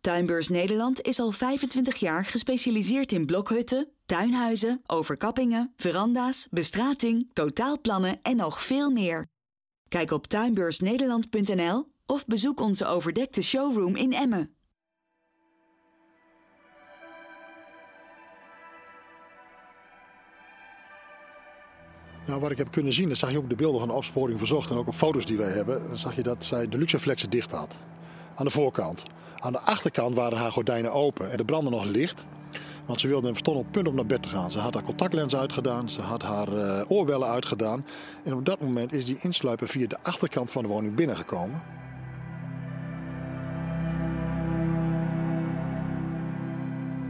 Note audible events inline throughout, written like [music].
Tuinbeurs Nederland is al 25 jaar gespecialiseerd in blokhutten, tuinhuizen, overkappingen, veranda's, bestrating, totaalplannen en nog veel meer. Kijk op tuinbeursnederland.nl of bezoek onze overdekte showroom in Emmen. Nou, wat ik heb kunnen zien, dat zag je ook de beelden van de opsporing verzocht en ook op foto's die wij hebben, dan zag je dat zij de luxeflexen dicht had. Aan de voorkant. Aan de achterkant waren haar gordijnen open en er brandde nog licht. Want ze wilde stond op punt om naar bed te gaan. Ze had haar contactlens uitgedaan, ze had haar uh, oorbellen uitgedaan. En op dat moment is die insluiper via de achterkant van de woning binnengekomen.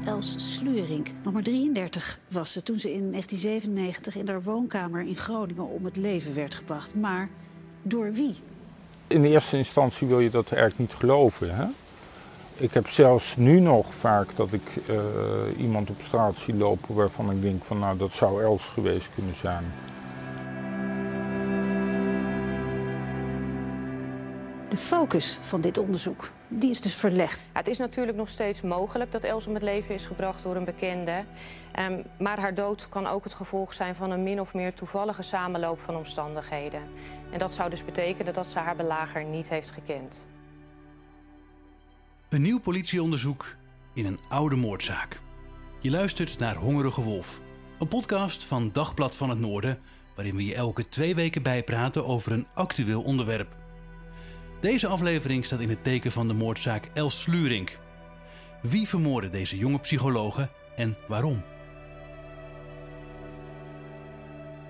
Els Slurink, nog maar 33 was ze toen ze in 1997 in haar woonkamer in Groningen om het leven werd gebracht. Maar door wie? In de eerste instantie wil je dat eigenlijk niet geloven. Hè? Ik heb zelfs nu nog vaak dat ik uh, iemand op straat zie lopen waarvan ik denk van nou dat zou Els geweest kunnen zijn. De focus van dit onderzoek die is dus verlegd. het is natuurlijk nog steeds mogelijk dat Els om het leven is gebracht door een bekende. Um, maar haar dood kan ook het gevolg zijn van een min of meer toevallige samenloop van omstandigheden. En dat zou dus betekenen dat ze haar belager niet heeft gekend. Een nieuw politieonderzoek in een oude moordzaak. Je luistert naar Hongerige Wolf, een podcast van Dagblad van het Noorden, waarin we je elke twee weken bijpraten over een actueel onderwerp. Deze aflevering staat in het teken van de moordzaak Els Slurink. Wie vermoordde deze jonge psychologe en waarom?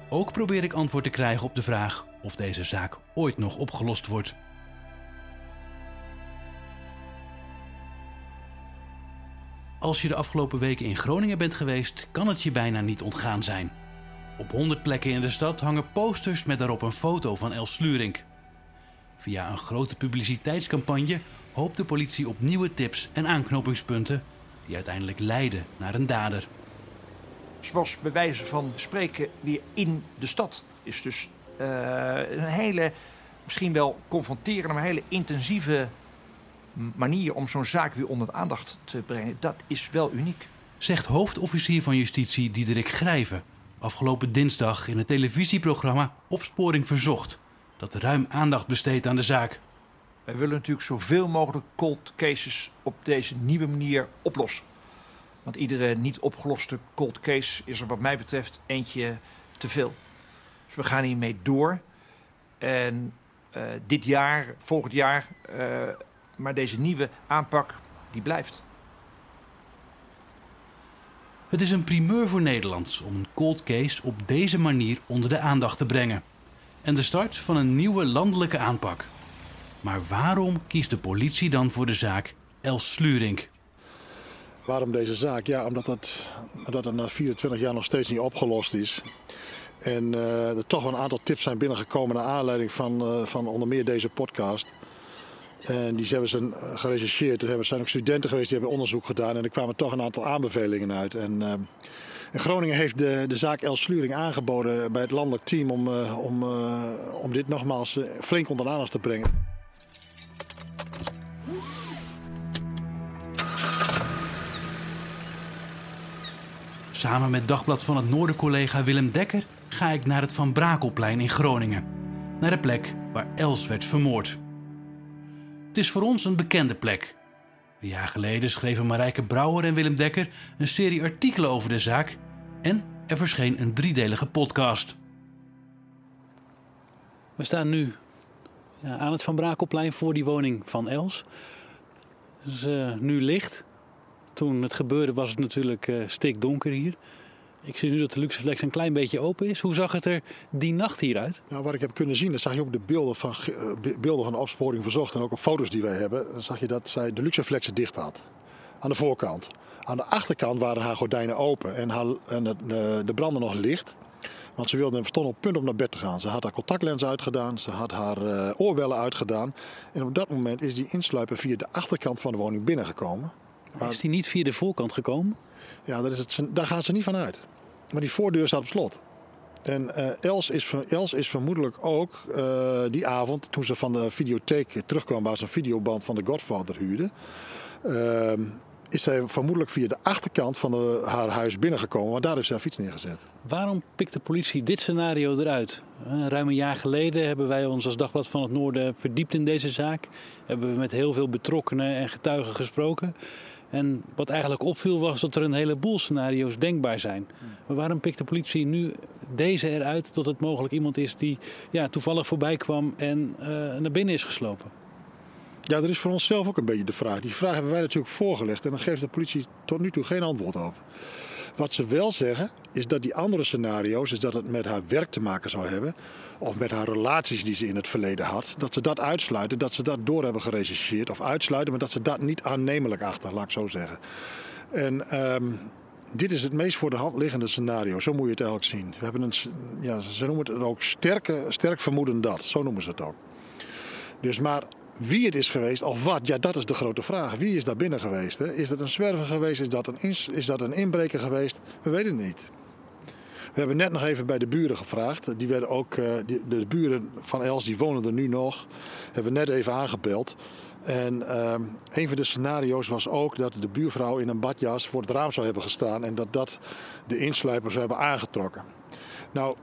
Ook probeer ik antwoord te krijgen op de vraag of deze zaak ooit nog opgelost wordt. Als je de afgelopen weken in Groningen bent geweest, kan het je bijna niet ontgaan zijn. Op honderd plekken in de stad hangen posters met daarop een foto van Els Slurink. Via een grote publiciteitscampagne hoopt de politie op nieuwe tips en aanknopingspunten die uiteindelijk leiden naar een dader. Zoals bij wijze van spreken weer in de stad. Is dus uh, een hele, misschien wel confronterende, maar hele intensieve manier om zo'n zaak weer onder de aandacht te brengen. Dat is wel uniek. Zegt hoofdofficier van justitie Diederik Grijven afgelopen dinsdag in het televisieprogramma Opsporing Verzocht dat ruim aandacht besteedt aan de zaak. Wij willen natuurlijk zoveel mogelijk cold cases op deze nieuwe manier oplossen. Want iedere niet opgeloste cold case is er wat mij betreft eentje te veel. Dus we gaan hiermee door. En uh, dit jaar, volgend jaar, uh, maar deze nieuwe aanpak, die blijft. Het is een primeur voor Nederland om een cold case op deze manier onder de aandacht te brengen en de start van een nieuwe landelijke aanpak. Maar waarom kiest de politie dan voor de zaak Els Slurink? Waarom deze zaak? Ja, omdat het, omdat het na 24 jaar nog steeds niet opgelost is. En uh, er toch wel een aantal tips zijn binnengekomen naar aanleiding van, uh, van onder meer deze podcast. En die hebben ze gerechercheerd. Er zijn ook studenten geweest die hebben onderzoek gedaan. En er kwamen toch een aantal aanbevelingen uit. En, en Groningen heeft de, de zaak Els Sluring aangeboden bij het landelijk team om, uh, om, om dit nogmaals flink onder de aandacht te brengen. Samen met Dagblad van het Noorden collega Willem Dekker ga ik naar het Van Brakelplein in Groningen. Naar de plek waar Els werd vermoord. Het is voor ons een bekende plek. Een jaar geleden schreven Marijke Brouwer en Willem Dekker een serie artikelen over de zaak. En er verscheen een driedelige podcast. We staan nu aan het Van Brakelplein voor die woning van Els. Het is uh, nu licht. Toen het gebeurde was het natuurlijk uh, stikdonker hier. Ik zie nu dat de Luxeflex een klein beetje open is. Hoe zag het er die nacht hieruit? Nou, wat ik heb kunnen zien, dat zag je ook op de beelden van, uh, beelden van de opsporing verzocht en ook op foto's die wij hebben. Dan zag je dat zij de Luxeflexen dicht had. Aan de voorkant. Aan de achterkant waren haar gordijnen open en, haar, en de, de, de brandde nog licht. Want ze wilde, stond op punt om naar bed te gaan. Ze had haar contactlens uitgedaan, ze had haar uh, oorbellen uitgedaan. En op dat moment is die insluiper via de achterkant van de woning binnengekomen. Maar is die niet via de voorkant gekomen? Ja, dat is het, daar gaan ze niet van uit. Maar die voordeur staat op slot. En uh, Els, is, Els is vermoedelijk ook uh, die avond, toen ze van de videotheek terugkwam waar ze een videoband van de Godfather huurde, uh, is zij vermoedelijk via de achterkant van haar huis binnengekomen, want daar heeft ze haar fiets neergezet. Waarom pikt de politie dit scenario eruit? Ruim een jaar geleden hebben wij ons als Dagblad van het Noorden verdiept in deze zaak. Hebben we met heel veel betrokkenen en getuigen gesproken. En wat eigenlijk opviel was dat er een heleboel scenario's denkbaar zijn. Maar waarom pikt de politie nu deze eruit dat het mogelijk iemand is die ja, toevallig voorbij kwam en uh, naar binnen is geslopen? Ja, dat is voor onszelf ook een beetje de vraag. Die vraag hebben wij natuurlijk voorgelegd en dan geeft de politie tot nu toe geen antwoord op. Wat ze wel zeggen is dat die andere scenario's, is dat het met haar werk te maken zou hebben, of met haar relaties die ze in het verleden had, dat ze dat uitsluiten, dat ze dat door hebben gerechercheerd of uitsluiten, maar dat ze dat niet aannemelijk achter, laat ik zo zeggen. En um, dit is het meest voor de hand liggende scenario, zo moet je het eigenlijk zien. We hebben een, ja, ze noemen het ook sterke, sterk vermoeden dat, zo noemen ze het ook. Dus maar wie het is geweest of wat, ja, dat is de grote vraag. Wie is daar binnen geweest? Hè? Is dat een zwerver geweest? Is dat een, is dat een inbreker geweest? We weten het niet. We hebben net nog even bij de buren gevraagd. Die werden ook, die, de buren van Els, die wonen er nu nog. Hebben net even aangebeld. En uh, een van de scenario's was ook dat de buurvrouw in een badjas voor het raam zou hebben gestaan. En dat dat de insluipers hebben aangetrokken. Nou,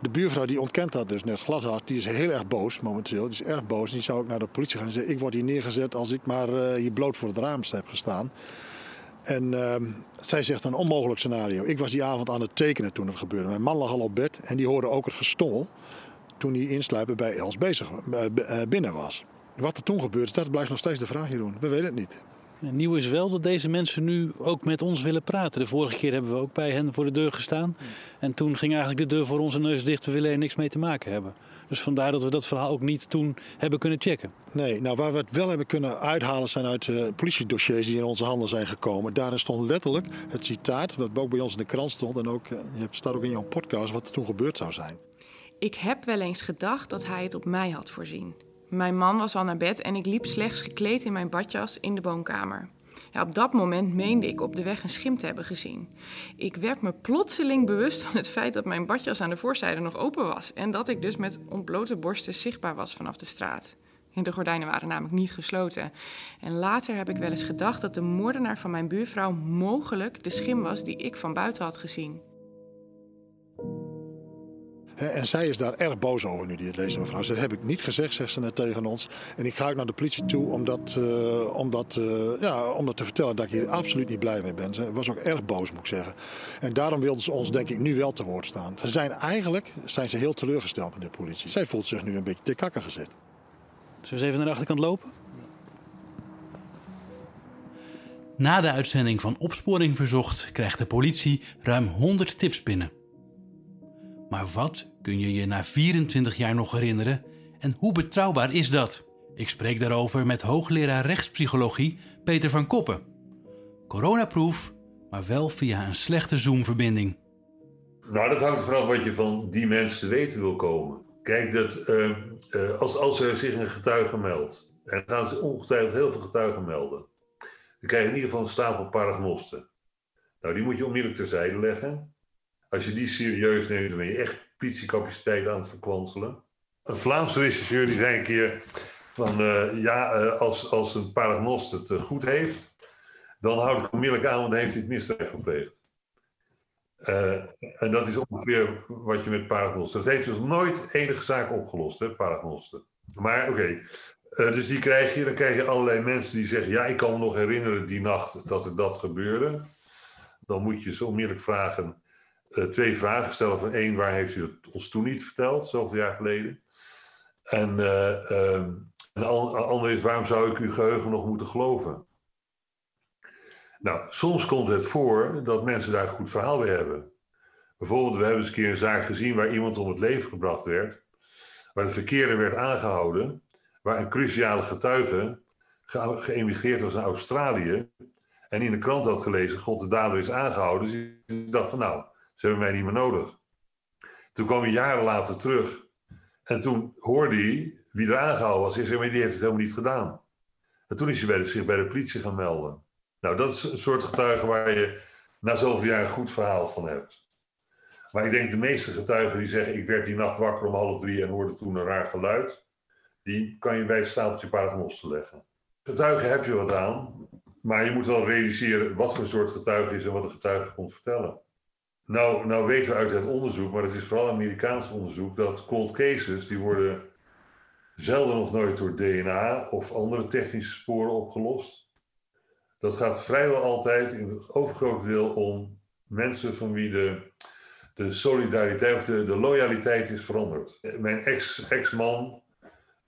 de buurvrouw die ontkent dat dus net glashard. Die is heel erg boos momenteel. Die is erg boos. Die zou ook naar de politie gaan en zeggen: Ik word hier neergezet als ik maar uh, hier bloot voor het raam heb gestaan. En uh, zij zegt een onmogelijk scenario. Ik was die avond aan het tekenen toen het gebeurde. Mijn man lag al op bed en die hoorde ook het gestommel toen die insluipen bij Els bezig, uh, binnen was. Wat er toen gebeurd is, dat blijft nog steeds de vraag, Jeroen. We weten het niet. Nieuw is wel dat deze mensen nu ook met ons willen praten. De vorige keer hebben we ook bij hen voor de deur gestaan. En toen ging eigenlijk de deur voor onze neus dicht. We willen er niks mee te maken hebben. Dus vandaar dat we dat verhaal ook niet toen hebben kunnen checken. Nee, nou waar we het wel hebben kunnen uithalen zijn uit uh, politiedossiers die in onze handen zijn gekomen. Daarin stond letterlijk het citaat, wat ook bij ons in de krant stond. En ook, uh, je staat ook in jouw podcast wat er toen gebeurd zou zijn. Ik heb wel eens gedacht dat hij het op mij had voorzien. Mijn man was al naar bed en ik liep slechts gekleed in mijn badjas in de woonkamer. Ja, op dat moment meende ik op de weg een schim te hebben gezien. Ik werd me plotseling bewust van het feit dat mijn badjas aan de voorzijde nog open was en dat ik dus met ontblote borsten zichtbaar was vanaf de straat. De gordijnen waren namelijk niet gesloten. En later heb ik wel eens gedacht dat de moordenaar van mijn buurvrouw mogelijk de schim was die ik van buiten had gezien. En zij is daar erg boos over nu, die deze mevrouw. Dat heb ik niet gezegd, zegt ze net tegen ons. En ik ga ook naar de politie toe om dat, dat, uh, ja, om dat te vertellen dat ik hier absoluut niet blij mee ben. Ze was ook erg boos, moet ik zeggen. En daarom wilden ze ons, denk ik, nu wel te woord staan. Ze zijn eigenlijk zijn ze heel teleurgesteld in de politie. Zij voelt zich nu een beetje te kakken gezet. Zullen we eens even naar de achterkant lopen? Na de uitzending van Opsporing Verzocht krijgt de politie ruim 100 tips binnen. Maar wat kun je je na 24 jaar nog herinneren en hoe betrouwbaar is dat? Ik spreek daarover met hoogleraar rechtspsychologie Peter van Koppen. Coronaproof, maar wel via een slechte Zoom-verbinding. Nou, dat hangt vanaf wat je van die mensen te weten wil komen. Kijk, dat, uh, uh, als, als er zich een getuige meldt, en gaan ze ongetwijfeld heel veel getuigen melden, dan krijg je in ieder geval een stapel paragnosten. Nou, die moet je onmiddellijk terzijde leggen. Als je die serieus neemt, dan ben je echt politiecapaciteit aan het verkwanselen. Een Vlaamse regisseur die zei een keer van uh, ja, uh, als, als een paragnost het uh, goed heeft, dan houd ik onmiddellijk aan, want dan heeft hij het misdrijf gepleegd. en dat is ongeveer wat je met paragnosten. Dat heeft dus nooit enige zaak opgelost, hè, paragnosten. Maar oké, dus die krijg je, dan krijg je allerlei mensen die zeggen: Ja, ik kan me nog herinneren die nacht dat er dat gebeurde. Dan moet je zo onmiddellijk vragen: uh, twee vragen stellen. Van één, waar heeft u het ons toen niet verteld, zoveel jaar geleden? En uh, de andere is: waarom zou ik uw geheugen nog moeten geloven? Nou, soms komt het voor dat mensen daar een goed verhaal bij hebben. Bijvoorbeeld, we hebben eens een keer een zaak gezien waar iemand om het leven gebracht werd, waar de verkeerde werd aangehouden, waar een cruciale getuige ge geëmigreerd was naar Australië en in de krant had gelezen, god, de dader is aangehouden. Dus ik dacht van nou, ze hebben mij niet meer nodig. Toen kwam hij jaren later terug en toen hoorde hij wie er aangehouden was. Hij zei, maar die heeft het helemaal niet gedaan. En toen is hij bij de, zich bij de politie gaan melden. Nou, dat is een soort getuige waar je na zoveel jaar een goed verhaal van hebt. Maar ik denk de meeste getuigen die zeggen: Ik werd die nacht wakker om half drie en hoorde toen een raar geluid. Die kan je bij het stapeltje paternoster leggen. Getuigen heb je wat aan, maar je moet wel realiseren wat voor soort getuige is en wat een getuige komt vertellen. Nou, nou weten we uit het onderzoek, maar het is vooral Amerikaans onderzoek, dat cold cases die worden zelden of nooit door DNA of andere technische sporen opgelost. Dat gaat vrijwel altijd in het overgrote deel om mensen van wie de, de solidariteit of de, loyaliteit is veranderd. Mijn ex-man,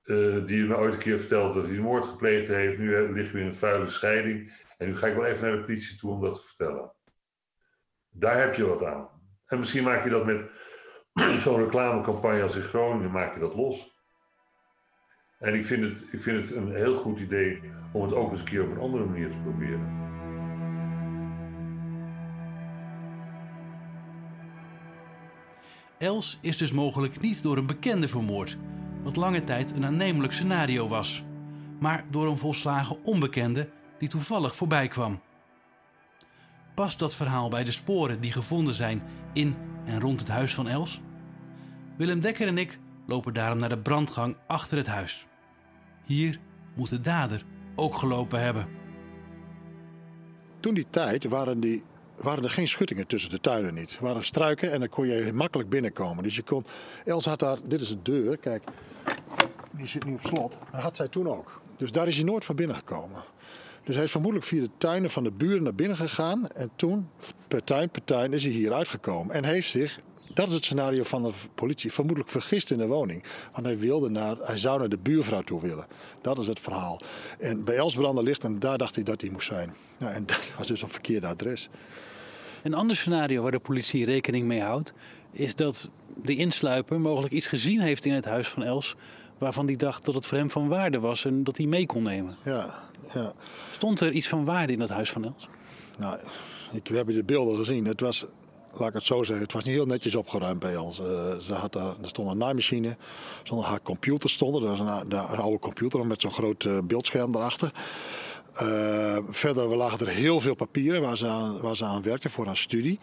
uh, die me ooit een keer vertelde dat hij een moord gepleegd heeft, nu ligt hij in een vuile scheiding. En nu ga ik wel even naar de politie toe om dat te vertellen. Daar heb je wat aan. En misschien maak je dat met [clears throat] zo'n reclamecampagne als in Groningen, maak je dat los. En ik vind, het, ik vind het een heel goed idee om het ook eens een keer op een andere manier te proberen. Els is dus mogelijk niet door een bekende vermoord, wat lange tijd een aannemelijk scenario was, maar door een volslagen onbekende die toevallig voorbij kwam. Past dat verhaal bij de sporen die gevonden zijn in en rond het huis van Els? Willem Dekker en ik lopen daarom naar de brandgang achter het huis. Hier moet de dader ook gelopen hebben. Toen die tijd waren, die, waren er geen schuttingen tussen de tuinen niet. Er waren struiken en dan kon je makkelijk binnenkomen. Dus je kon. Els had daar, dit is de deur, kijk, die zit nu op slot. Dat had zij toen ook. Dus daar is hij nooit van binnen gekomen. Dus hij is vermoedelijk via de tuinen van de buren naar binnen gegaan. En toen, per tuin per tuin, is hij hier uitgekomen. En heeft zich dat is het scenario van de politie. Vermoedelijk vergist in de woning. Want hij, wilde naar, hij zou naar de buurvrouw toe willen. Dat is het verhaal. En bij Elsbrander ligt en daar dacht hij dat hij moest zijn. Ja, en [laughs] dat was dus een verkeerde adres. Een ander scenario waar de politie rekening mee houdt... is dat de insluiper mogelijk iets gezien heeft in het huis van Els... waarvan hij dacht dat het voor hem van waarde was en dat hij mee kon nemen. Ja, ja. Stond er iets van waarde in dat huis van Els? Nou, ik, we hebben de beelden gezien. Het was laat ik het zo zeggen, het was niet heel netjes opgeruimd bij ons. Uh, ze had daar, er stond een naaimachine, zonder haar computer stonden. Er was een, een oude computer met zo'n groot uh, beeldscherm erachter. Uh, verder lagen er heel veel papieren waar ze aan, waar ze aan werkte voor haar studie.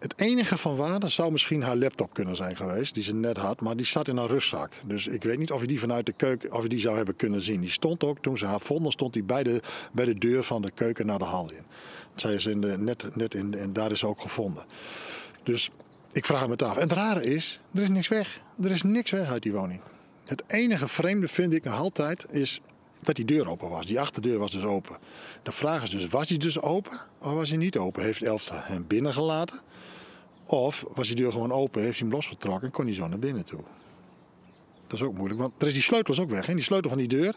Het enige van waarde zou misschien haar laptop kunnen zijn geweest, die ze net had, maar die zat in haar rugzak. Dus ik weet niet of je die vanuit de keuken, of je die zou hebben kunnen zien. Die stond ook, toen ze haar vonden, stond die bij de, bij de deur van de keuken naar de hal in. Zij is in de, net, net in, en daar is ze ook gevonden. Dus ik vraag me het af. En het rare is, er is niks weg. Er is niks weg uit die woning. Het enige vreemde vind ik nog altijd is dat die deur open was. Die achterdeur was dus open. De vraag is dus, was hij dus open of was hij niet open? Heeft Elfta hem binnengelaten? Of was die deur gewoon open, heeft hij hem losgetrokken en kon hij zo naar binnen toe? Dat is ook moeilijk, want er is die sleutel ook weg. Hè? Die sleutel van die deur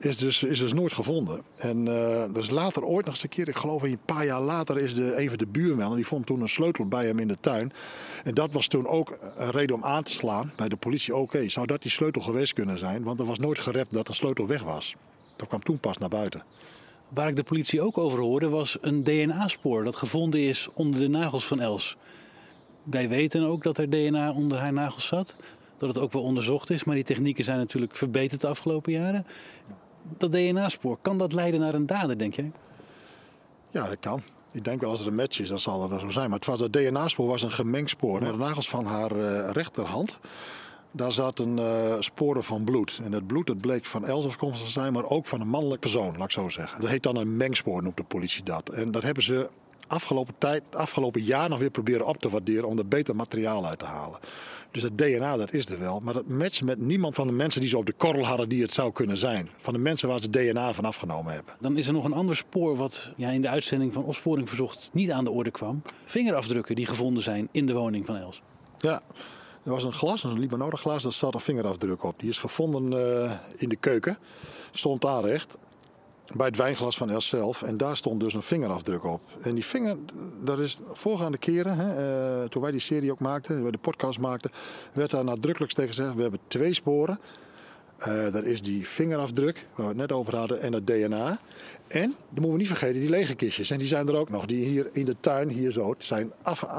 is dus, is dus nooit gevonden. En uh, is later ooit nog eens een keer, ik geloof een paar jaar later, is de, een van de buurmannen, die vond toen een sleutel bij hem in de tuin. En dat was toen ook een reden om aan te slaan bij de politie. Oké, zou dat die sleutel geweest kunnen zijn? Want er was nooit gerept dat de sleutel weg was. Dat kwam toen pas naar buiten. Waar ik de politie ook over hoorde, was een DNA-spoor dat gevonden is onder de nagels van Els. Wij weten ook dat er DNA onder haar nagels zat. Dat het ook wel onderzocht is, maar die technieken zijn natuurlijk verbeterd de afgelopen jaren dat DNA-spoor, kan dat leiden naar een dader, denk jij? Ja, dat kan. Ik denk wel als er een match is, dan zal dat zo zijn. Maar het, was, het DNA-spoor was een gemengd spoor. De nagels van haar uh, rechterhand, daar zaten uh, sporen van bloed. En dat bloed dat bleek van Els afkomstig te zijn, maar ook van een mannelijk persoon, laat ik zo zeggen. Dat heet dan een mengspoor, noemt de politie dat. En dat hebben ze afgelopen tijd, afgelopen jaar nog weer proberen op te waarderen om er beter materiaal uit te halen. Dus het DNA, dat is er wel. Maar dat matcht met niemand van de mensen die ze op de korrel hadden die het zou kunnen zijn. Van de mensen waar ze DNA van afgenomen hebben. Dan is er nog een ander spoor wat ja, in de uitzending van Opsporing Verzocht niet aan de orde kwam. Vingerafdrukken die gevonden zijn in de woning van Els. Ja, er was een glas, een Libanone glas, daar staat een vingerafdruk op. Die is gevonden uh, in de keuken, stond daar recht bij het wijnglas van Els zelf. En daar stond dus een vingerafdruk op. En die vinger, dat is voorgaande keren, hè, uh, toen wij die serie ook maakten, wij de podcast maakten, werd daar nadrukkelijk tegen gezegd: we hebben twee sporen. Uh, dat is die vingerafdruk, waar we het net over hadden, en het DNA. En, dan moeten we niet vergeten, die lege kistjes. En die zijn er ook nog, die hier in de tuin, hier zo, zijn af, uh,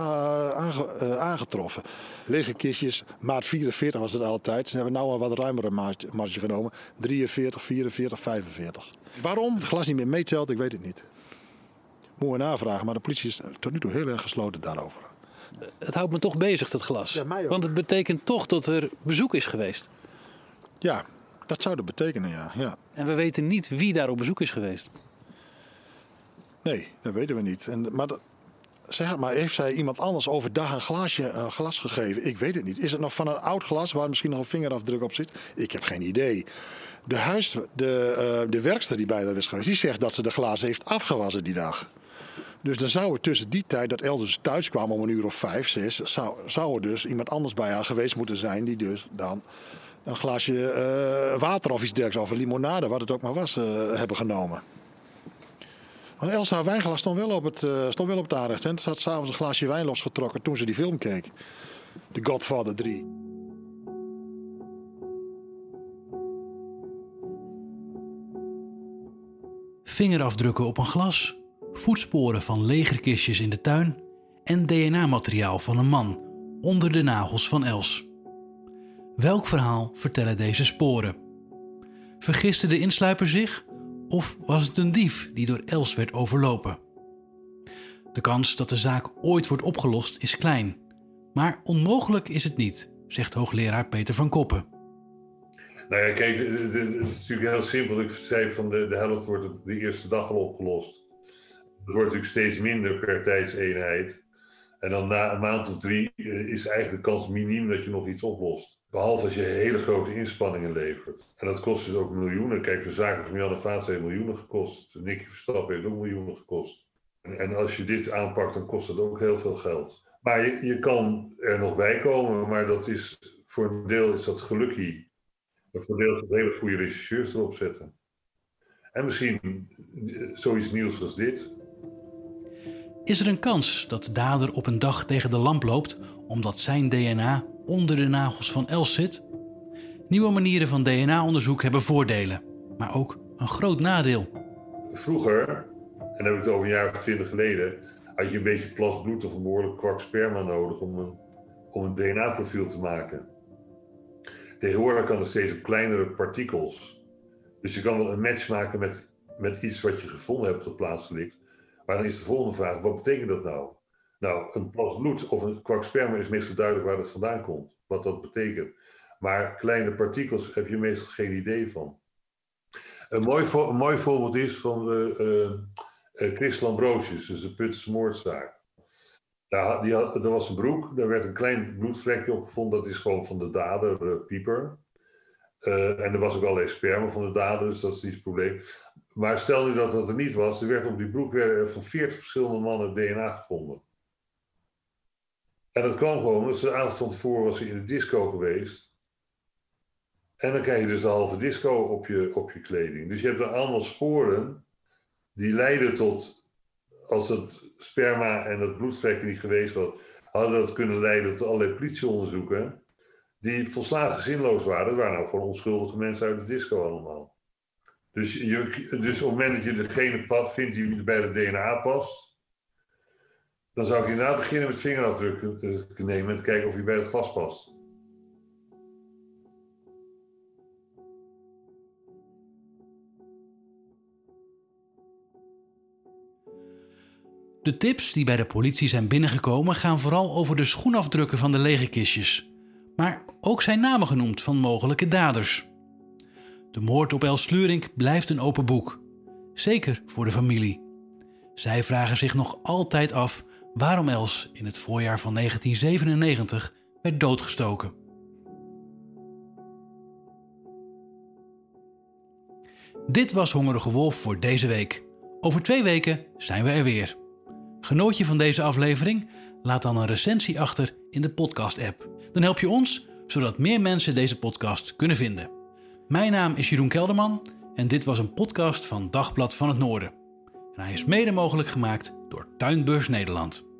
aange, uh, aangetroffen. Lege kistjes, maat 44 was het altijd. Ze hebben nu een wat ruimere marge genomen. 43, 44, 45. Waarom het glas niet meer meetelt, ik weet het niet. Moeten we navragen, maar de politie is tot nu toe heel erg gesloten daarover. Het houdt me toch bezig, dat glas. Ja, mij ook. Want het betekent toch dat er bezoek is geweest. Ja, dat zou dat betekenen, ja. ja. En we weten niet wie daar op bezoek is geweest. Nee, dat weten we niet. En, maar, dat, zeg maar heeft zij iemand anders overdag een, glaasje, een glas gegeven? Ik weet het niet. Is het nog van een oud glas waar misschien nog een vingerafdruk op zit? Ik heb geen idee. De, huis, de, uh, de werkster die bij haar is geweest, die zegt dat ze de glazen heeft afgewassen die dag. Dus dan zou er tussen die tijd dat Elders thuis kwam om een uur of vijf, zes, zou, zou er dus iemand anders bij haar geweest moeten zijn die dus dan een glaasje uh, water of iets dergelijks, of een limonade, wat het ook maar was, uh, hebben genomen. Want Elsa haar wijnglas stond wel op het, uh, stond wel op het. En ze had s'avonds een glaasje wijn losgetrokken toen ze die film keek. The Godfather 3. Vingerafdrukken op een glas, voetsporen van legerkistjes in de tuin en DNA-materiaal van een man onder de nagels van Els. Welk verhaal vertellen deze sporen? Vergiste de insluiper zich of was het een dief die door Els werd overlopen? De kans dat de zaak ooit wordt opgelost is klein, maar onmogelijk is het niet, zegt hoogleraar Peter van Koppen. Nou ja, kijk, het is natuurlijk heel simpel. Ik zei van de, de helft wordt op de eerste dag al opgelost. Het wordt natuurlijk steeds minder per tijdseenheid. En dan na een maand of drie is eigenlijk de kans miniem dat je nog iets oplost. Behalve als je hele grote inspanningen levert. En dat kost dus ook miljoenen. Kijk, de zaken van Jan en Vaat heeft miljoenen gekost. Nicky Verstappen heeft ook miljoenen gekost. En, en, als je dit aanpakt, dan kost het ook heel veel geld. Maar je, je kan er nog bij komen, maar dat is, voor een deel is dat gelukkie. Maar voor een deel is dat hele goede regisseurs erop zetten. En misschien zoiets nieuws als dit. Is er een kans dat de dader op een dag tegen de lamp loopt omdat zijn DNA onder de nagels van Els zit? Nieuwe manieren van DNA-onderzoek hebben voordelen, maar ook een groot nadeel. Vroeger, en dan heb ik het over een jaar of twintig geleden, had je een beetje plas bloed of een behoorlijk kwak sperma nodig om een, om een DNA-profiel te maken. Tegenwoordig kan het steeds op kleinere partikels. Dus je kan wel een match maken met, met iets wat je gevonden hebt op de plaats ligt. Maar dan is de volgende vraag: wat betekent dat nou? Nou, een plas bloed of een kwak sperma is meestal duidelijk waar het vandaan komt, wat dat betekent. Maar kleine partikels heb je meestal geen idee van. Een mooi, mooi voorbeeld is van uh, uh, uh, Chris Lambrosius, dus de Putse moordzaak. Daar, die had, er was een broek, daar werd een klein bloedvlekje op gevonden, dat is gewoon van de dader, Pieper. en er was ook allerlei sperma van de dader, dus dat is niet het probleem. Maar stel nu dat dat er niet was, er werd op die broek van 40 verschillende mannen DNA gevonden. En dat kwam gewoon, dus de avond van tevoren was in de disco geweest. En dan krijg je dus de halve disco op je, op je kleding. Dus je hebt er allemaal sporen die leiden tot, als het sperma en het bloedvlekje niet geweest was, hadden dat kunnen leiden tot allerlei politieonderzoeken. Die volslagen zinloos waren. Dat waren ook gewoon onschuldige mensen uit de disco allemaal. Dus, je, dus op het moment dat je degene pad vindt die bij het DNA past, dan zou ik inderdaad beginnen met vingerafdrukken nemen en te kijken of hij bij het glas past. De tips die bij de politie zijn binnengekomen gaan vooral over de schoenafdrukken van de lege kistjes. Maar ook zijn namen genoemd van mogelijke daders. De moord op Els Slurink blijft een open boek. Zeker voor de familie. Zij vragen zich nog altijd af waarom Els in het voorjaar van 1997 werd doodgestoken. Dit was Hongerige Wolf voor deze week. Over twee weken zijn we er weer. Genoot je van deze aflevering? Laat dan een recensie achter in de podcast-app. Dan help je ons, zodat meer mensen deze podcast kunnen vinden. Mijn naam is Jeroen Kelderman en dit was een podcast van Dagblad van het Noorden. En hij is mede mogelijk gemaakt door Tuinbeurs Nederland.